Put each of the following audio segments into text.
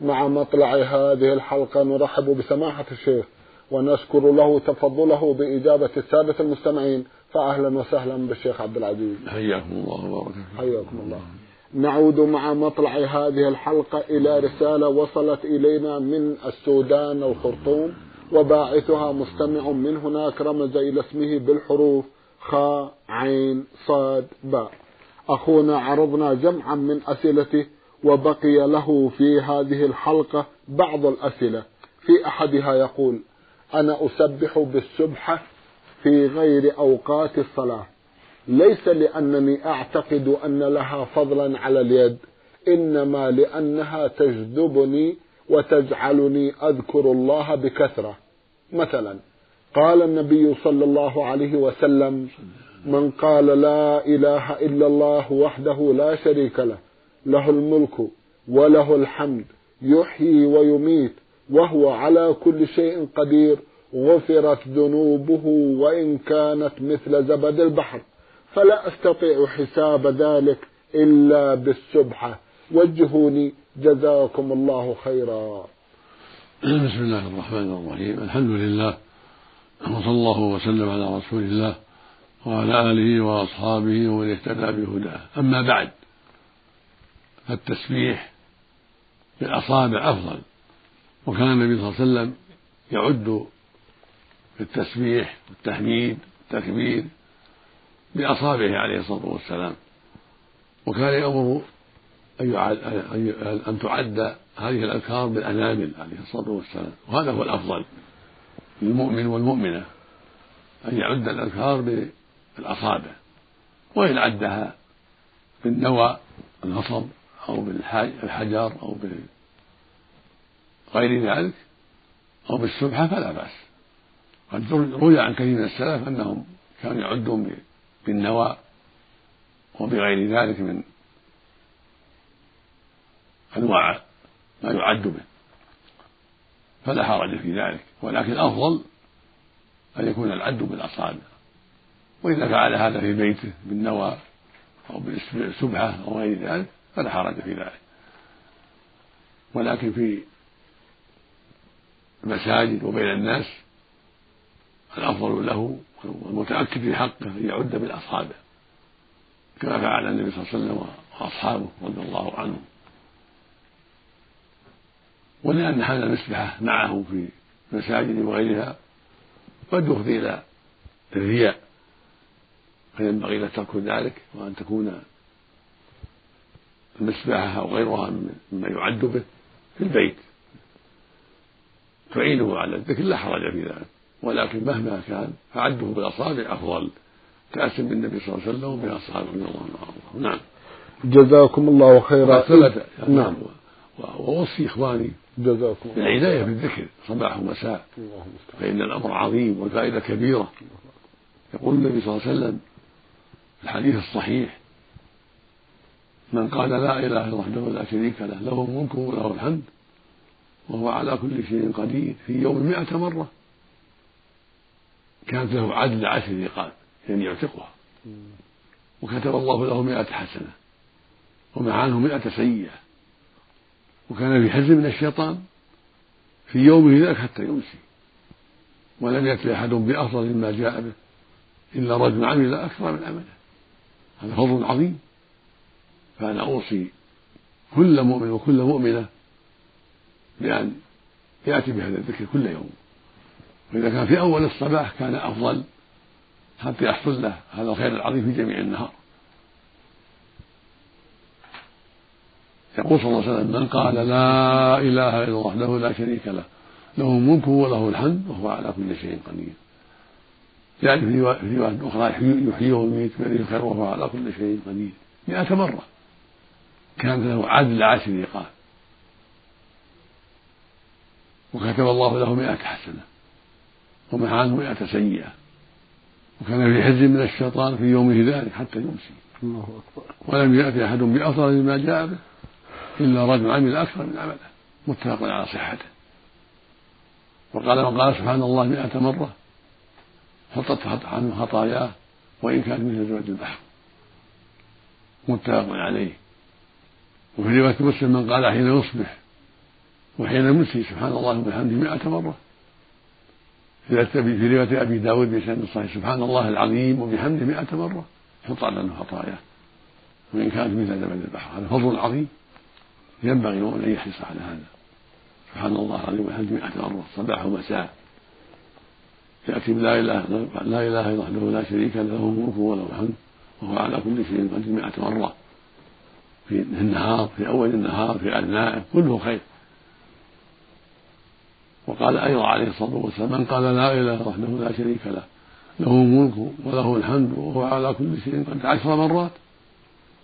مع مطلع هذه الحلقة نرحب بسماحة الشيخ ونشكر له تفضله بإجابة السادة المستمعين فأهلا وسهلا بالشيخ عبد العزيز. حياكم الله وبارك حياكم الله. نعود مع مطلع هذه الحلقة إلى رسالة وصلت إلينا من السودان الخرطوم وباعثها مستمع من هناك رمز إلى اسمه بالحروف خاء عين صاد باء. أخونا عرضنا جمعا من أسئلته وبقي له في هذه الحلقة بعض الأسئلة. في أحدها يقول أنا أسبح بالسبحة في غير أوقات الصلاة. ليس لأنني أعتقد أن لها فضلا على اليد إنما لأنها تجذبني وتجعلني أذكر الله بكثرة. مثلا قال النبي صلى الله عليه وسلم من قال لا إله إلا الله وحده لا شريك له له الملك وله الحمد يحيي ويميت وهو على كل شيء قدير. غفرت ذنوبه وإن كانت مثل زبد البحر. فلا أستطيع حساب ذلك إلا بالسبحة. وجهوني جزاكم الله خيرا. بسم الله الرحمن الرحيم. الحمد لله. وصلى الله وسلم على رسول الله وعلى آله وأصحابه ومن اهتدى بهداه. أما بعد فالتسبيح بالأصابع أفضل. وكان النبي صلى الله عليه وسلم يعد في التسبيح والتحميد والتكبير بأصابعه عليه الصلاة والسلام. وكان يأمر أن تعد هذه الأذكار بالأنامل عليه الصلاة والسلام. وهذا هو الأفضل للمؤمن والمؤمنة أن يعد الأذكار بالأصابع. وإن عدها بالنوى النصب أو بالحجر أو بغير ذلك أو بالسبحة فلا بأس. قد روي عن كثير من السلف أنهم كانوا يعدون بالنوى وبغير ذلك من أنواع ما يعد به. فلا حرج في ذلك. ولكن الأفضل أن يكون العد بالأصابع. وإذا فعل هذا في بيته بالنوى أو بالسبحة أو غير ذلك فلا حرج في ذلك. ولكن في المساجد وبين الناس الأفضل له والمتأكد في حقه أن يعد بالأصابع كما فعل النبي صلى الله عليه وسلم وأصحابه رضي الله عنهم. ولأن حمل المسبحة معه في المساجد وغيرها قد يفضي إلى الرياء فينبغي له ترك ذلك وأن تكون المسبحة أو غيرها مما يعد به في البيت. تعينه على الذكر لا حرج في ذلك. ولكن مهما كان فعده بالأصابع أفضل. تأسم بالنبي صلى الله عليه وسلم وبأصحابه رضي الله عنهم. نعم. جزاكم الله خيرا. ثبت. نعم. وأوصي إخواني جزاكم العناية بالذكر صباح ومساء. فإن الأمر عظيم والفائدة كبيرة. يقول النبي صلى الله عليه وسلم الحديث الصحيح من قال لا إله إلا وحده لا شريك له له الملك وله الحمد وهو على كل شيء قدير في يوم مئة مرة. كانت له عدل عشر رقاب يعني يعتقها. وكتب الله له مئة حسنة ومع عنه مئة سيئة. وكان في حزن من الشيطان في يومه ذاك حتى يمسي. ولم يأتي أحد بأفضل مما جاء به إلا رجل عمل أكثر من عمله هذا فضل عظيم. فأنا أوصي كل مؤمن وكل مؤمنة بأن يأتي بهذا الذكر كل يوم. وإذا كان في أول الصباح كان أفضل. حتى يحصل له هذا الخير العظيم في جميع النهار. يقول صلى الله عليه وسلم من قال لا إله إلا الله وحده لا شريك له له الملك وله الحمد وهو على كل شيء قدير. يعني في رواية أخرى يحييه ويميت بيده الخير وهو على كل شيء قدير. مئة مرة. كانت له عدل عشر رقاب وكتب الله له مئة حسنة. ومع عنه مئة سيئة. وكان في حز من الشيطان في يومه ذلك حتى يمسي. الله أكبر. ولم يأتي أحد بأفضل مما جاء به إلا رجل عمل أكثر من عمله متفق على صحته. وقال من قال سبحان الله مئة مرة حطت عنه خطاياه وإن كانت مثل زبد البحر. متفق عليه. وفي رواية مسلم من قال حين يصبح وحين يمسي سبحان الله وبحمده مئة مرة. في رواية أبي داود بسند الصحيح سبحان الله العظيم وبحمده مئة مرة. حط عنه خطاياه وإن كانت مثل زبد البحر هذا فضل عظيم. ينبغي أن يحرص على هذا. سبحان الله العظيم وبحمده مئة مرة. صباح ومساء. يأتي بلا إله لا إله إلا وحده لا شريك له الملك وله الحمد وهو على كل شيء قدير مئة مرة. في النهار في أول النهار في أثنائه كله خير. وقال أيضا عليه الصلاة والسلام من قال لا إله وحده لا شريك له له الملك وله الحمد وهو على كل شيء قد عشر مرات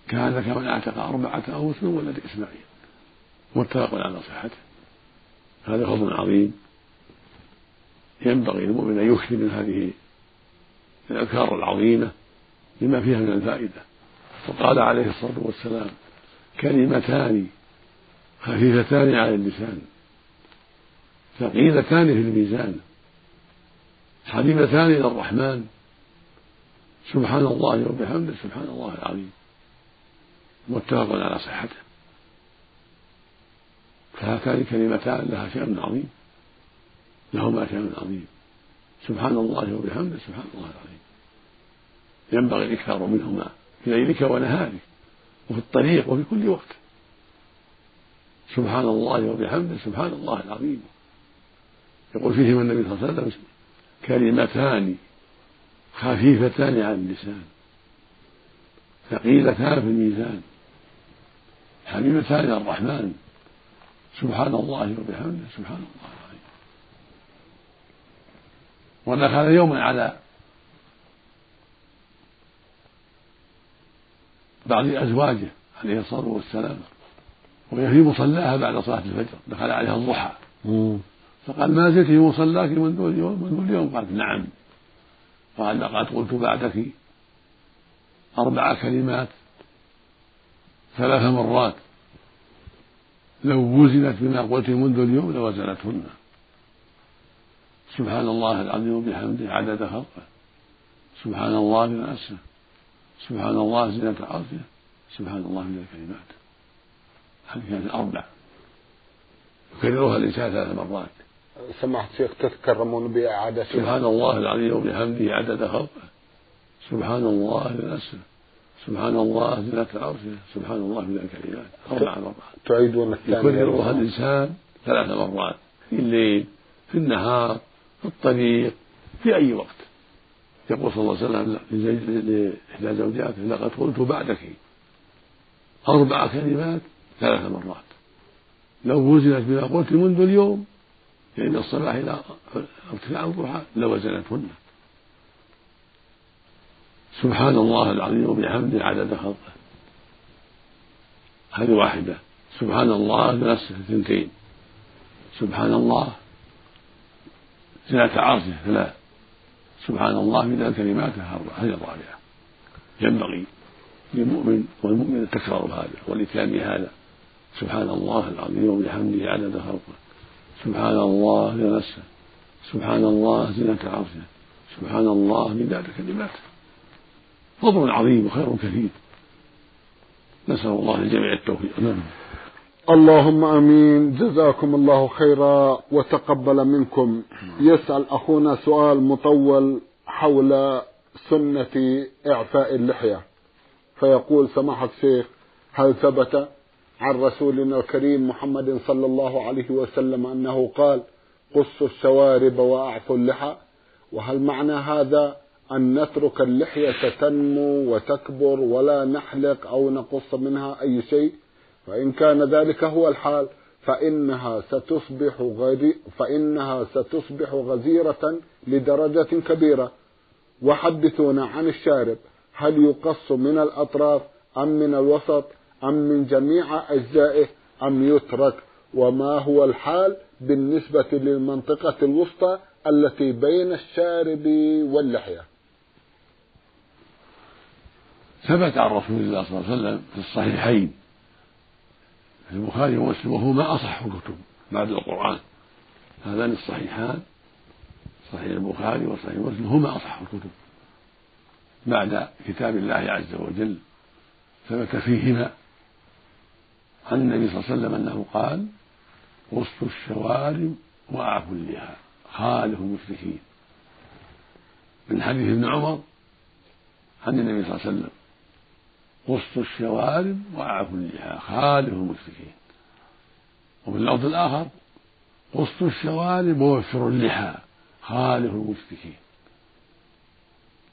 كان كمن اعتق أربعة أوس من ولد إسماعيل. متفق على صحته. هذا فضل عظيم. ينبغي للمؤمن أن يكثر من هذه الأذكار العظيمة لما فيها من الفائدة. وقال عليه الصلاة والسلام كلمتان خفيفتان على اللسان ثقيلتان في الميزان حبيبتان إلى الرحمن سبحان الله وبحمده سبحان الله العظيم متفق على صحته. فهاتان كلمتان لها شأن عظيم لهما شأن عظيم سبحان الله وبحمده سبحان الله العظيم. ينبغي الإكثار منهما في ليلك ونهارك. وفي الطريق وفي كل وقت. سبحان الله وبحمده سبحان الله العظيم. يقول فيهما النبي صلى الله عليه وسلم كلمتان خفيفتان على اللسان ثقيلتان في الميزان حبيبتان الرحمن. سبحان الله وبحمده سبحان الله العظيم. ودخل يوما على بعض أزواجه عليه الصلاة والسلام. وهي في مصلاها بعد صلاة الفجر دخل عليها الضحى. فقال ما زلت في مصلاك منذ اليوم منذ اليوم قالت نعم. قال لقد قلت بعدك أربع كلمات ثلاث مرات. لو وزنت بما قلت منذ اليوم لوزنتهن. سبحان الله العظيم وبحمده عدد خلقه. سبحان الله بنفسه سبحان الله زينة عرشه سبحان الله من الكلمات. هذه كانت الأربع. يكررها الإنسان ثلاث مرات. سمحت شيخ تتكرمون بإعادة سبحان الله العظيم وبحمده عدد خلقه. سبحان الله بنفسه سبحان الله زينة عرشه سبحان الله من الكلمات. أربع مرات. تعيدون الثانية. يكررها الإنسان ثلاث مرات. في الليل في النهار في الطريق في أي وقت. يقول صلى الله عليه وسلم لإحدى زوجاته لقد قلت بعدك أربع كلمات ثلاث مرات. لو وزنت بما قلت منذ اليوم من الصباح إلى ارتفاع الضحى لوزنتهن. سبحان الله العظيم وبحمده عدد خلقه. هذه واحدة. سبحان الله بنفسه اثنتين سبحان الله زنة عرشه ثلاث. سبحان الله من الكلمات هذه الرابعة. ينبغي للمؤمن والمؤمن تكرار هذا والإتيان بهذا. سبحان الله العظيم وبحمده عدد خلقه. سبحان الله بنفسه سبحان الله زينة عرشه. سبحان الله مداد كلماته. فضل عظيم وخير كثير. نسأل الله للجميع التوفيق. نعم. اللهم آمين. جزاكم الله خيرا وتقبل منكم. يسأل أخونا سؤال مطول حول سنة إعفاء اللحية. فيقول سماحة الشيخ هل ثبت عن رسولنا الكريم محمد صلى الله عليه وسلم أنه قال قصوا الشوارب وأعفوا اللحى؟ وهل معنى هذا أن نترك اللحية تنمو وتكبر ولا نحلق أو نقص منها أي شيء؟ فإن كان ذلك هو الحال فإنها ستصبح غري فإنها ستصبح غزيرة لدرجة كبيرة. وحدثونا عن الشارب هل يقص من الأطراف أم من الوسط أم من جميع أجزائه أم يترك؟ وما هو الحال بالنسبة للمنطقة الوسطى التي بين الشارب واللحية؟ ثبت عن رسول الله صلى الله عليه وسلم في الصحيحين البخاري ومسلم وهما أصح الكتب بعد القرآن. هذان الصحيحان صحيح البخاري وصحيح مسلم هما أصح الكتب بعد كتاب الله عز وجل. ثبت فيهما عن النبي صلى الله عليه وسلم أنه قال وسط الشوارب وأعفوا اللحى خالف المشركين. من حديث ابن عمر عن النبي صلى الله عليه وسلم. وسط الشوارب وأعفوا اللحى خالف المشركين. وفي اللفظ الآخر وسط الشوارب ووفروا اللحى خالف المشركين.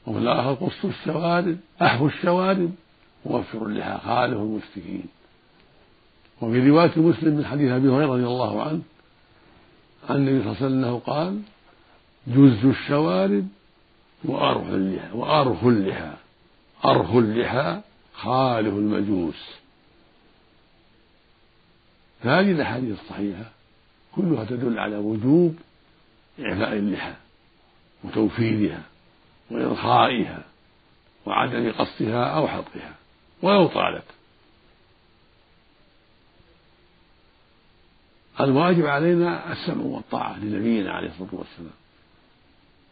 وفي الآخر قصوا الشوارب أحفوا الشوارب ووفروا اللحى خالف المشركين. وفي رواية مسلم من حديث أبي هريرة رضي الله عنه عن النبي صلى الله عليه وسلم أنه قال جز الشوارب وأرخ اللحى وأرخ اللحى أرخ اللحى خالف المجوس. فهذه الأحاديث الصحيحة كلها تدل على وجوب إعفاء اللحى وتوفيرها وإرخائها وعدم قصها أو حطها ولو طالت. الواجب علينا السمع والطاعة لنبينا عليه الصلاة والسلام.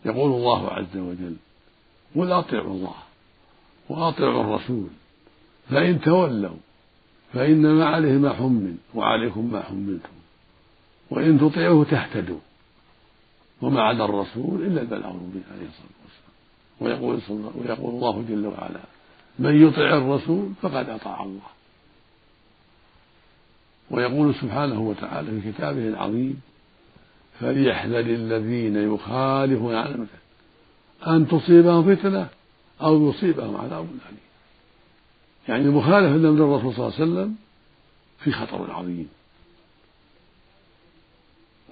يقول الله عز وجل قل أطيعوا الله وأطيعوا الرسول فإن تولوا فإنما عليه ما حمل وعليكم ما حملتم. وإن تطيعوه تهتدوا. وما على الرسول إلا البلاغ المبين عليه الصلاة والسلام. ويقول, صلى ويقول الله جل وعلا من يطع الرسول فقد أطاع الله. ويقول سبحانه وتعالى في كتابه العظيم فليحذر الذين يخالفون عن أن تصيبهم فتنة أو يصيبهم عذاب أليم. يعني المخالفه لأمر الرسول صلى الله عليه وسلم في خطر عظيم.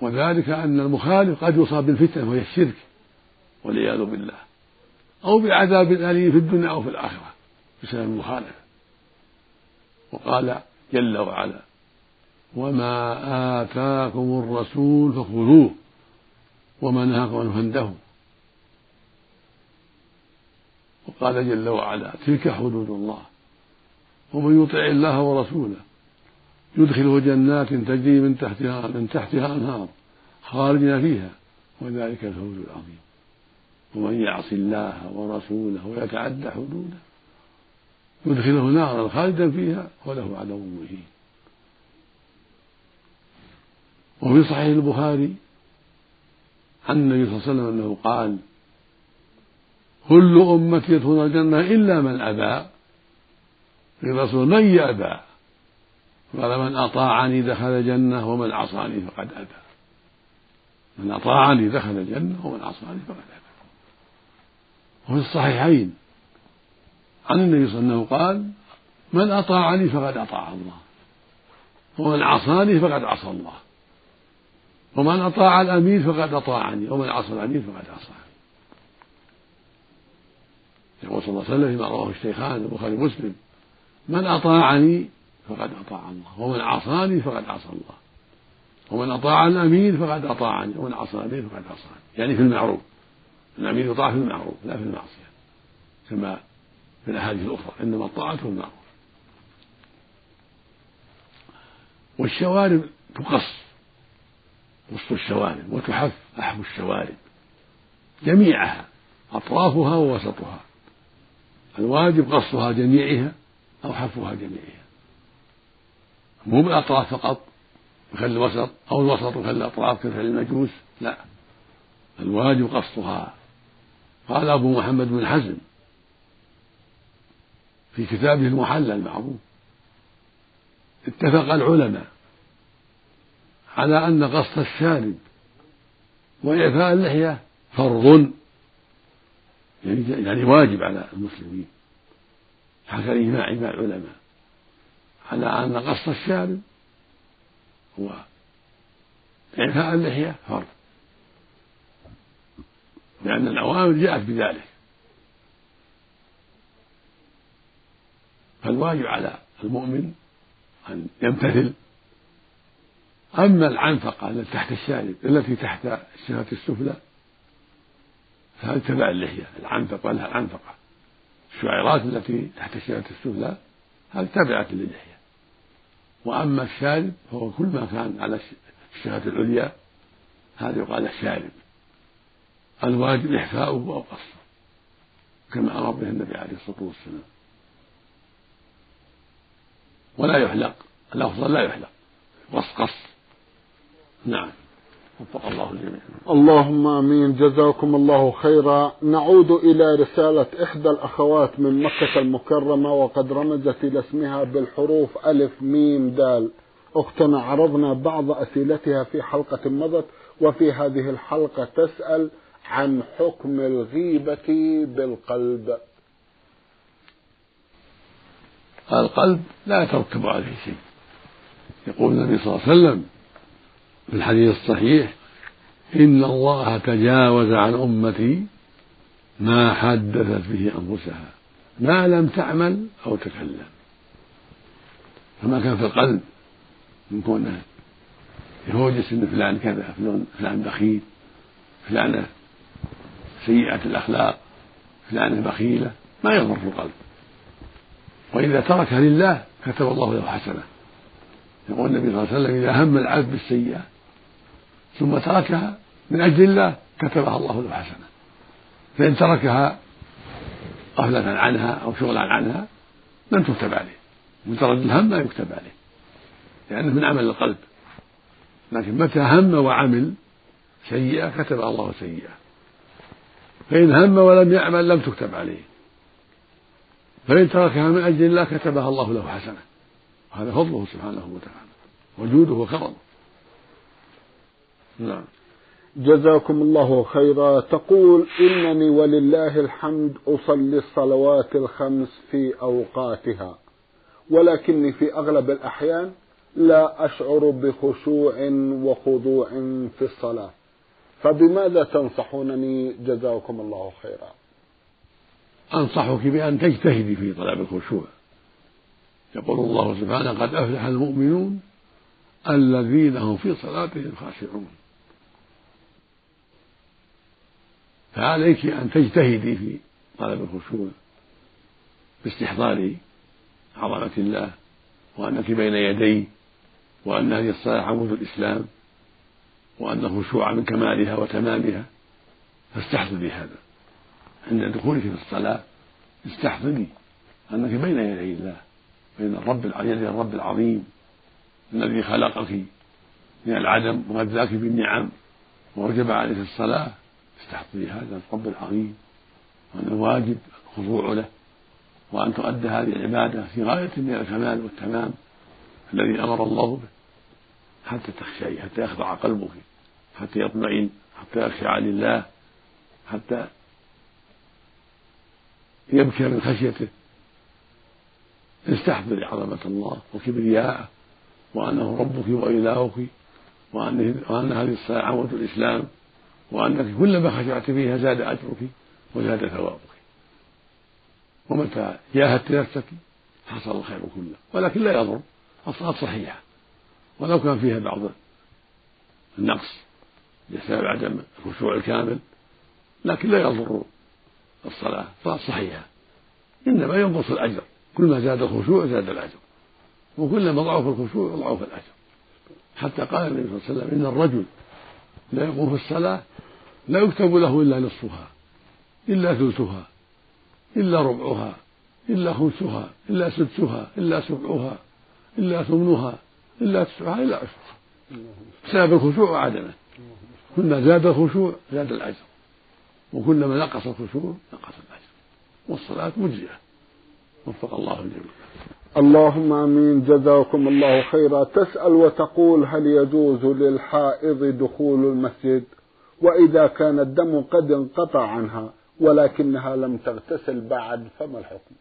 وذلك أن المخالف قد يصاب بالفتنة وهي الشرك والعياذ بالله. أو بعذاب أليم في الدنيا أو في الآخرة بسبب المخالفة. وقال جل وعلا وما آتاكم الرسول فخذوه وما نهاكم عنه فانتهوا. وقال جل وعلا تلك حدود الله. ومن يطع الله ورسوله يدخله جنات تجري من تحتها من تحتها انهار خالدين فيها وذلك الفوز العظيم. ومن يعص الله ورسوله ويتعدى حدوده يدخله نارا خالدا فيها وله عذاب مهين. وفي صحيح البخاري عن النبي صلى الله عليه وسلم أنه قال كل امتي يدخلون الجنة إلا من أبى. الرسول من يأبى؟ قال من أطاعني دخل الجنة ومن عصاني فقد أبى. من أطاعني دخل الجنة ومن عصاني فقد أبى. وفي الصحيحين عن النبي صلى الله عليه وسلم قال من أطاعني فقد أطاع الله ومن عصاني فقد عصى الله ومن أطاع الأمير فقد أطاعني ومن عصى الأمير فقد عصاني. يقول صلى الله عليه وسلم فيما رواه الشيخان البخاري ومسلم. من أطاعني فقد أطاع الله ومن عصاني فقد عصى الله. ومن أطاع الأمير فقد أطاعني. ومن عصى الأمير فقد عصاني. يعني في المعروف. الأمير يطاع في المعروف لا في المعصية. كما في الأحاديث الأخرى. إنما الطاعة في المعروف. والشوارب تقص وسط الشوارب وتحف أحف الشوارب. جميعها أطرافها ووسطها. الواجب قصها جميعها. أو حفها جميعها مو بالأطراف فقط وخلي الوسط أو الوسط وخلي الأطراف كفعل المجوس؟ لا. الواجب قصها قال أبو محمد بن حزم في كتابه المحلى المعروف. اتفق العلماء على أن قص الشارب وإعفاء اللحية فرض يعني, يعني واجب على المسلمين. حكى الإجماع إجماع العلماء. على أن قص الشارب وإعفاء اللحية فرض. لأن الأوامر جاءت بذلك. فالواجب على المؤمن أن يمتثل. أما العنفقة التي تحت الشارب التي تحت الشفة السفلى فهذه تبع اللحية العنفقة لها العنفقة. الشعيرات التي تحت الشارة السفلى هذه تابعة للحية وأما الشارب فهو كل ما كان على الشهادة العليا هذا يقال الشارب الواجب إحفاؤه أو قصه كما أمر به النبي عليه الصلاة والسلام. ولا يحلق الأفضل لا يحلق. قص قص. نعم. وفق الله الجميع. اللهم آمين. جزاكم الله خيرا. نعود إلى رسالة إحدى الأخوات من مكة المكرمة وقد رمزت إلى اسمها بالحروف ألف ميم دال. أختنا عرضنا بعض أسئلتها في حلقة مضت وفي هذه الحلقة تسأل عن حكم الغيبة بالقلب. القلب لا يترتب عليه شيء. يقول النبي صلى الله عليه وسلم في الحديث الصحيح إن الله تجاوز عن أمتي ما حدثت به أنفسها ما لم تعمل أو تكلم. فما كان في القلب من كونه يهوجس ان فلان كذا فلان بخيل فلانة سيئة الأخلاق فلانة بخيلة ما يضر في القلب. وإذا تركها لله كتب الله له حسنة. يقول النبي صلى الله عليه وسلم إذا هم العبد بالسيئة ثم تركها من أجل الله كتبها الله له حسنة فإن تركها غفلة عنها أو شغلا عنها لم تكتب عليه. مجرد الهم ما يكتب عليه. لأنه من عمل القلب. لكن متى هم وعمل سيئة كتب الله سيئة. فإن هم ولم يعمل لم تكتب عليه. فإن تركها من أجل الله كتبها الله له حسنة. وهذا فضله سبحانه وتعالى. وجوده وكرمه. نعم. جزاكم الله خيرا. تقول إنني ولله الحمد أصلي الصلوات الخمس في أوقاتها ولكني في أغلب الأحيان لا أشعر بخشوع وخضوع في الصلاة. فبماذا تنصحونني؟ جزاكم الله خيرا. أنصحك بأن تجتهدي في طلب الخشوع. يقول الله سبحانه قد أفلح المؤمنون الذين هم في صلاتهم خاشعون. فعليك أن تجتهدي في طلب الخشوع باستحضار عظمة الله وأنك بين يديه وأن هذه الصلاة عمود الإسلام وأن الخشوع من كمالها وتمامها. فاستحضري هذا عند دخولك في الصلاة استحضري أنك بين يدي الله بين الرب يدي الرب العظيم الذي خلقك من العدم وغذاك بالنعم ووجب عليك الصلاة. استحضري هذا الرب العظيم. وأن الواجب الخضوع له. وأن تؤدى هذه العبادة في غاية من الكمال والتمام الذي أمر الله به. حتى تخشعي حتى يخضع قلبك حتى يطمئن حتى يخشع لله حتى يبكي من خشيته. استحضري عظمة الله وكبرياءه وأنه ربك وإلهك وأن هذه الصلاة عمود الإسلام. وأنك كلما خشعت فيها زاد أجرك وزاد ثوابك. ومتى جاهدت نفسك حصل الخير كله. ولكن لا يضر. الصلاة صحيحة. ولو كان فيها بعض النقص بسبب عدم الخشوع الكامل لكن لا يضر الصلاة. صلاة صحيحة. إنما ينقص الأجر. كل ما زاد الخشوع زاد الأجر. وكلما ضعف الخشوع ضعف الأجر. حتى قال النبي صلى الله عليه وسلم إن الرجل لا يقوم في الصلاة لا يكتب له إلا نصفها إلا ثلثها إلا ربعها إلا خمسها إلا سدسها إلا سبعها إلا ثمنها إلا تسعها إلا عشرها. بسبب الخشوع وعدمه كلما زاد الخشوع زاد الأجر. وكلما نقص الخشوع نقص الأجر. والصلاة مجزئة. وفق الله الجميع. اللهم آمين. جزاكم الله خيرا. تسأل وتقول هل يجوز للحائض دخول المسجد؟ وإذا كان الدم قد انقطع عنها ولكنها لم تغتسل بعد فما الحكم؟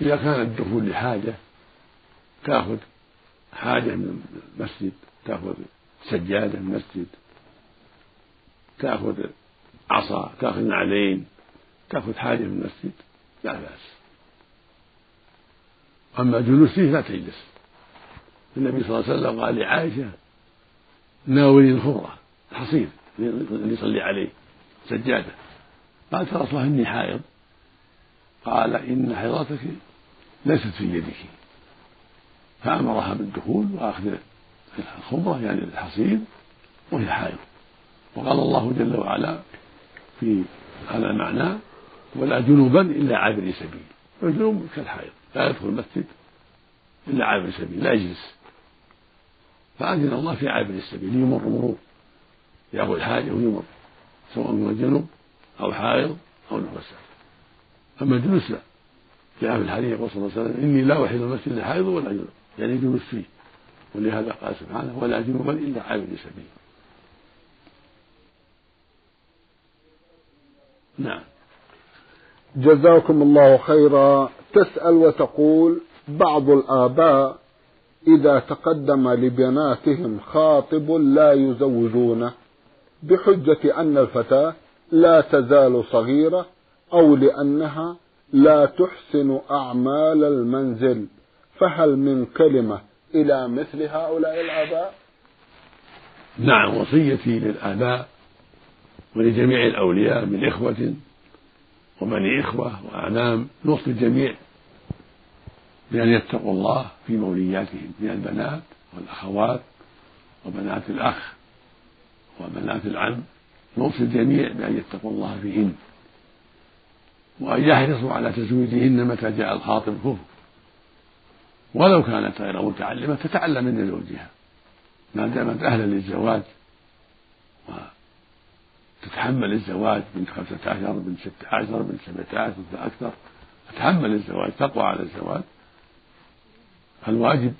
إذا كان الدخول لحاجة تأخذ حاجة من المسجد تأخذ سجادة من المسجد تأخذ عصا تأخذ نعلين تأخذ حاجة من المسجد لا بأس. أما الجلوس فيه لا تجلس. النبي صلى الله عليه وسلم قال لعائشة ناولي الخرة. الحصير اللي يصلي عليه سجادة. قالت يا رسول الله إني حائض. قال إن حيضتك ليست في يدك. فأمرها بالدخول وأخذ الخمرة يعني الحصير وهي حائض. وقال الله جل وعلا في هذا المعنى ولا جنوبا إلا عابر سبيل. والجنوب كالحائض. لا يدخل المسجد إلا عابر سبيل لا يجلس. فأذن الله في عابر السبيل يمر مرور. يأخذ حاجة ويمر سواء من الجنوب أو حائض أو نفسه أما الجلوس لا. جاء في الحديث يقول صلى الله عليه وسلم إني لا أحل المسجد لحائض ولا جنوب. يعني جلوس فيه. ولهذا قال سبحانه ولا جنوبا إلا عابر سبيل نعم. جزاكم الله خيرا. تسأل وتقول بعض الآباء إذا تقدم لبناتهم خاطب لا يزوجونه بحجة أن الفتاة لا تزال صغيرة أو لأنها لا تحسن أعمال المنزل فهل من كلمة إلى مثل هؤلاء الآباء؟ نعم وصيتي للآباء ولجميع الأولياء من إخوة وبني إخوة وأعمام نوصي الجميع بأن يتقوا الله في مولياتهم من البنات والأخوات وبنات الأخ وبنات العم. نوصي الجميع بأن يتقوا الله فيهن وأن يحرصوا على تزويجهن متى جاء الخاطب كفر ولو كانت غير متعلمة تتعلم من زوجها. ما دامت أهلا للزواج وتتحمل الزواج بنت خمسة عشر بنت ستة عشر بنت سبعة عشر أكثر تتحمل الزواج تقوى على الزواج. فالواجب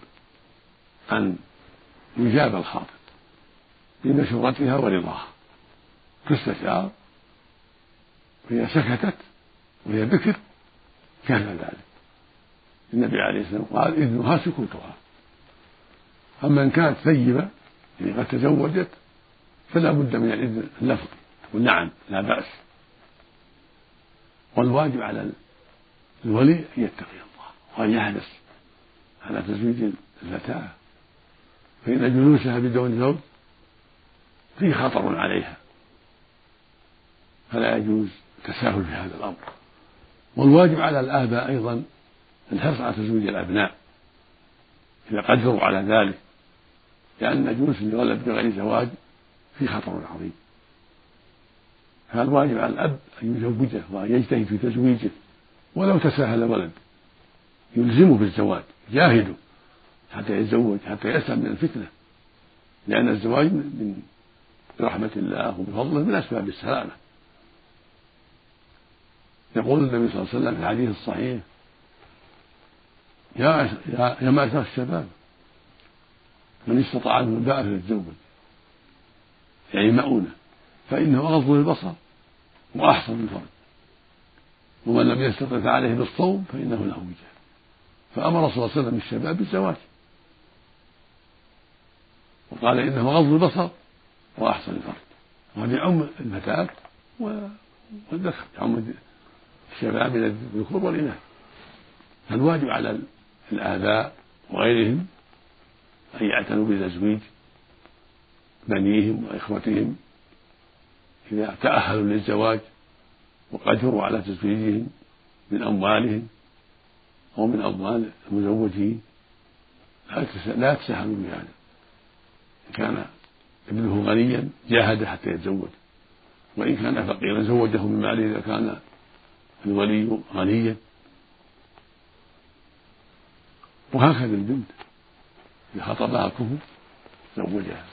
أن يجاب الخاطب بمشورتها ورضاها. تستشار فإذا سكتت وهي بكر كان ذلك. النبي عليه الصلاة والسلام قال إذنها سكوتها. أما إن كانت ثيبة يعني قد تزوجت فلا بد من الإذن اللفظي تقول نعم لا بأس. والواجب على الولي أن يتقي الله وأن يحرص على تزويج الفتاة. فإن جلوسها بدون زوج فيه خطر عليها. فلا يجوز التساهل في هذا الأمر. والواجب على الآباء أيضا الحرص على تزويج الأبناء. إذا قدروا على ذلك لأن جلوس الولد بغير زواج فيه خطر عظيم. فالواجب على الأب أن يزوجه وأن يجتهد في تزويجه. ولو تساهل ولد يلزمه بالزواج. جاهدوا حتى يتزوج حتى يسلم من الفتنة. لأن الزواج من برحمة الله وبفضله من أسباب السلامة. يقول النبي صلى الله عليه وسلم في الحديث الصحيح يا يا معشر الشباب من استطاع منكم الباء فليتزوج. يعني مؤونة فإنه أغض للبصر وأحصن للفرج ومن لم يستطع فعليه بالصوم فإنه له وجه. فأمر صلى الله عليه وسلم الشباب بالزواج. وقال إنه غض البصر وأحسن الفرج. وهذا يعم الفتاة والذكر يعم الشباب من الذكور والإناث. فالواجب على الآباء وغيرهم أن يعتنوا بتزويج بنيهم وإخوتهم. إذا تأهلوا للزواج وقدروا على تزويجهم من أموالهم أو من أموال المزوجين. لا يتساهلوا بهذا إن كان ابنه غنيا جاهد حتى يتزوج. وإن كان فقيرا زوجه من ماله إذا كان الولي غنيا. وهكذا البنت إذا خطبها كفو زوجها.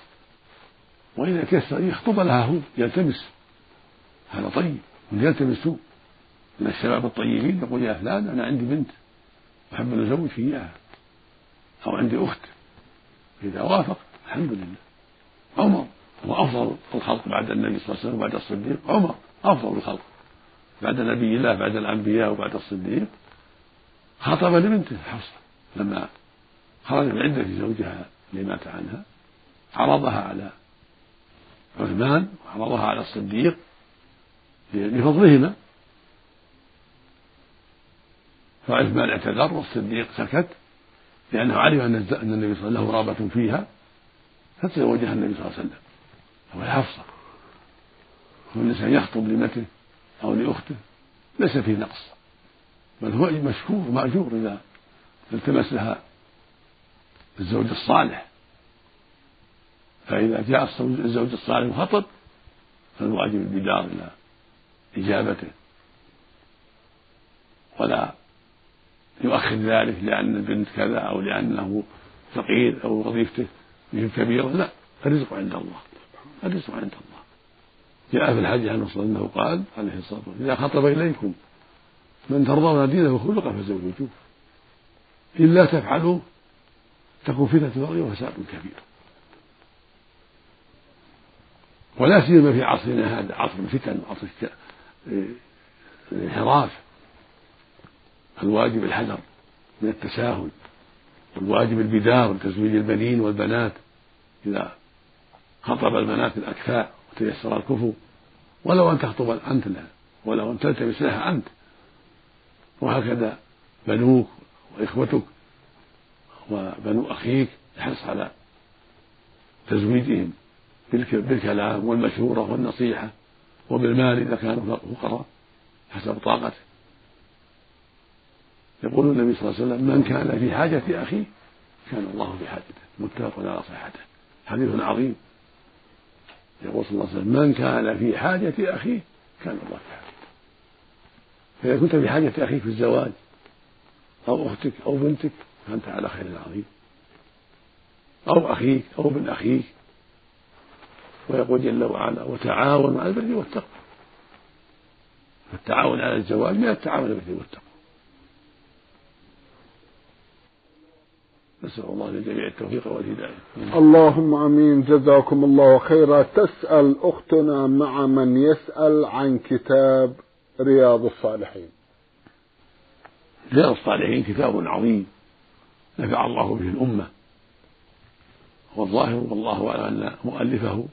وإذا تيسر يخطب لها هو يلتمس. هذا طيب. يلتمس من الشباب الطيبين يقول يا فلان أنا عندي بنت. أحب أن أزوجك إياها أو عندي أخت. إذا وافق الحمد لله. عمر هو أفضل الخلق بعد النبي صلى الله عليه وسلم وبعد الصديق. عمر أفضل الخلق. بعد نبي الله بعد الأنبياء وبعد الصديق. خطب لبنته حفصة. لما خرج من عدة زوجها اللي مات عنها. عرضها على عثمان وعرضها على الصديق لفضلهما. فعثمان اعتذر والصديق سكت لأنه علم أن النبي صلى الله عليه وسلم له رغبة فيها فتزوجها النبي صلى الله عليه وسلم. وهي حفصة والإنسان يخطب لابنته أو لأخته. ليس فيه نقص. بل هو مشكور مأجور إذا التمس لها الزوج الصالح. فإذا جاء الزوج الصالح وخطب فالواجب البدار إلى إجابته. ولا يؤخر ذلك لأن البنت كذا أو لأنه فقير أو وظيفته بهم كبيرة. لا الرزق عند الله. الرزق عند الله. جاء في الحج عن وصل أنه قال عليه الصلاة والسلام إذا خطب إليكم من ترضون دينه وخلقه فزوجوه إلا تفعلوا تكون فتنة الأرض وفساد كبير. ولا سيما في عصرنا هذا عصر الفتن وعصر الانحراف. الواجب الحذر من التساهل والواجب البدار تزويج البنين والبنات. إذا خطب البنات الأكفاء وتيسر الكفو ولو أن تخطب أنت لها ولو أن تلتمس لها أنت. وهكذا بنوك وإخوتك وبنو أخيك احرص على تزويجهم بالكلام والمشورة والنصيحة وبالمال إذا كانوا فقراء حسب طاقته. يقول النبي صلى الله عليه وسلم من كان في حاجة أخيه كان الله في حاجته. متفق على صحته. حديث عظيم. يقول صلى الله عليه وسلم من كان في حاجة أخيه كان الله في حاجته. فإذا كنت في حاجة أخيك في الزواج أو أختك أو بنتك فأنت على خير عظيم. أو أخيك أو ابن أخيك. ويقول جل وعلا وتعاونوا على البر والتقوى. فالتعاون على الزواج من التعاون على البر والتقوى. نسأل الله للجميع التوفيق والهداية. اللهم آمين. جزاكم الله خيرا. تسأل أختنا مع من يسأل عن كتاب رياض الصالحين. رياض الصالحين كتاب عظيم نفع الله به الأمة. والظاهر والله أعلم أن مؤلفه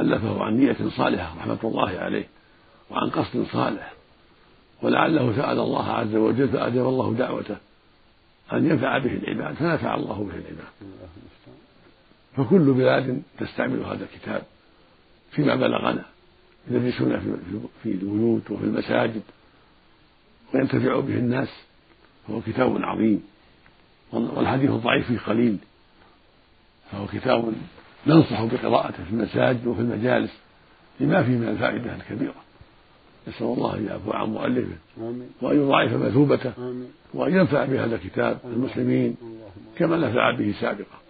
ألفه عن نية صالحة رحمة الله عليه وعن قصد صالح. ولعله سأل الله عز وجل فأجاب الله دعوته. أن ينفع به العباد فنفع الله به العباد. فكل بلاد تستعمل هذا الكتاب فيما بلغنا. يدرسون في البيوت وفي المساجد وينتفع به الناس. فهو كتاب عظيم. والحديث الضعيف فيه قليل. فهو كتاب ننصح بقراءته في المساجد وفي المجالس لما فيه من الفائدة الكبيرة. نسأل الله أن يعفو عن مؤلفه وأن يضاعف مثوبته وأن ينفع بهذا الكتاب المسلمين كما نفع به سابقا.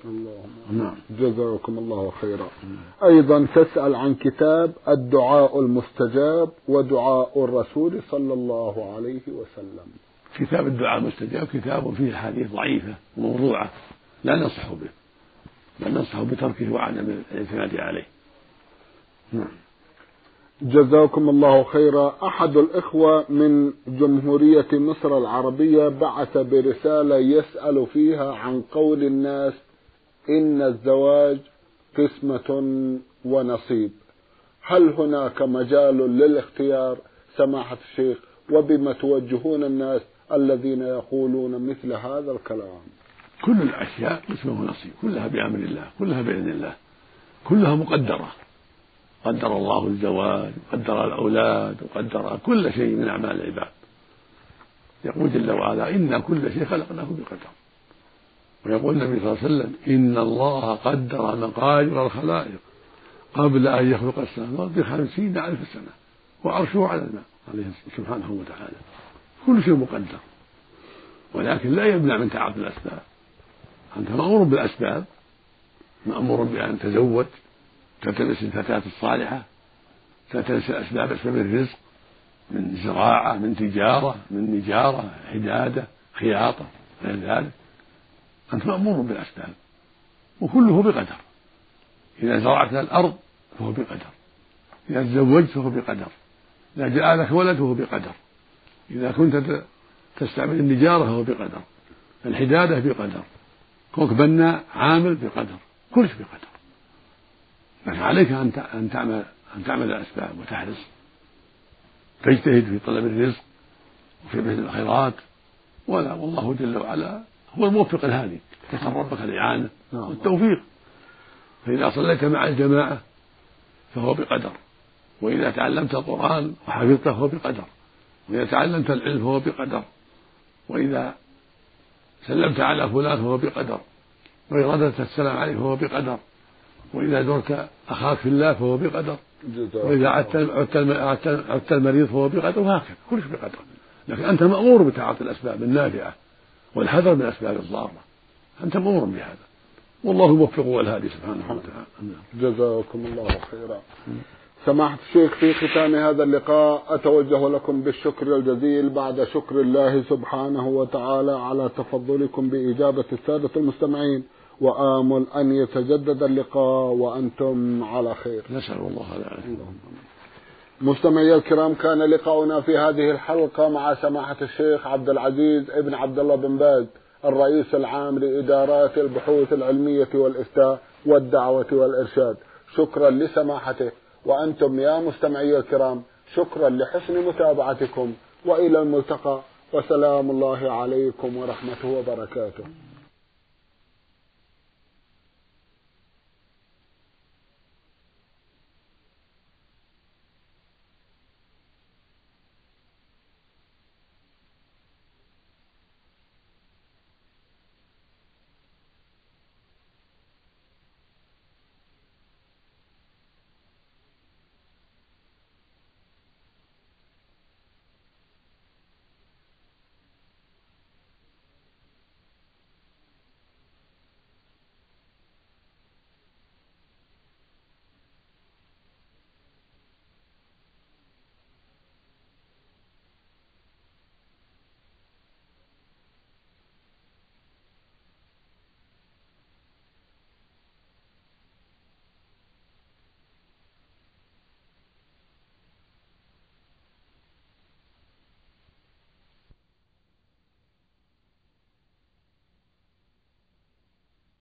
نعم. جزاكم الله خيرا. أيضا تسأل عن كتاب الدعاء المستجاب ودعاء الرسول صلى الله عليه وسلم. كتاب الدعاء المستجاب كتاب فيه حديث ضعيفة وموضوعة لا ننصح به. بل ننصح بتركه وعدم الإعتماد عليه. نعم. جزاكم الله خيرا. أحد الإخوة من جمهورية مصر العربية بعث برسالة يسأل فيها عن قول الناس إن الزواج قسمة ونصيب. هل هناك مجال للاختيار؟ سماحة الشيخ وبما توجهون الناس الذين يقولون مثل هذا الكلام. كل الأشياء قسمة ونصيب كلها بأمر الله كلها بإذن الله كلها مقدرة. قدر الله الزواج وقدر الأولاد وقدر كل شيء من أعمال العباد. يقول جل وعلا إنا كل شيء خلقناه بقدر. ويقول النبي صلى الله عليه وسلم إن الله قدر مقادر الخلائق قبل أن يخلق السماوات بخمسين ألف سنة وعرشه على الماء عليه سبحانه وتعالى. كل شيء مقدر. ولكن لا يمنع من تعاطي الأسباب. أنت مأمور بالأسباب مأمور بأن تزوج تلتمس الفتاة الصالحة تلتمس الأسباب أسباب الرزق من زراعة من تجارة من نجارة حدادة خياطة غير ذلك. أنت مأمور بالأسباب وكله بقدر. إذا زرعت الأرض فهو بقدر إذا تزوجت فهو بقدر إذا جاء لك ولد فهو بقدر إذا كنت تستعمل النجارة فهو بقدر الحدادة بقدر كونك عامل بقدر كل شيء بقدر. لكن عليك أن أن تعمل أن تعمل الأسباب وتحرص. تجتهد في طلب الرزق وفي بذل الخيرات. ولا والله جل وعلا هو الموفق الهادي. تسأل ربك الإعانة نعم. والتوفيق. فإذا صليت مع الجماعة فهو بقدر. وإذا تعلمت القرآن وحفظته فهو بقدر. وإذا تعلمت العلم فهو بقدر. وإذا سلمت على فلان فهو بقدر. وإذا رددت السلام عليه فهو بقدر. وإذا زرت أخاك في الله فهو بقدر. وإذا عدت عدت المريض فهو بقدر وهكذا كلش بقدر. لكن أنت مأمور بتعاطي الأسباب النافعة والحذر من الأسباب الضارة. أنت مأمور بهذا. والله الموفق والهادي سبحانه وتعالى. جزاكم الله خيرا. سماحة الشيخ في ختام هذا اللقاء أتوجه لكم بالشكر الجزيل بعد شكر الله سبحانه وتعالى على تفضلكم بإجابة السادة المستمعين. وآمل أن يتجدد اللقاء وأنتم على خير. نسأل الله ذلك مستمعي الكرام كان لقاؤنا في هذه الحلقة مع سماحة الشيخ عبد العزيز ابن عبد الله بن باز الرئيس العام لإدارات البحوث العلمية والإفتاء والدعوة والإرشاد. شكرا لسماحته. وأنتم يا مستمعي الكرام شكرا لحسن متابعتكم. وإلى الملتقى. وسلام الله عليكم ورحمته وبركاته.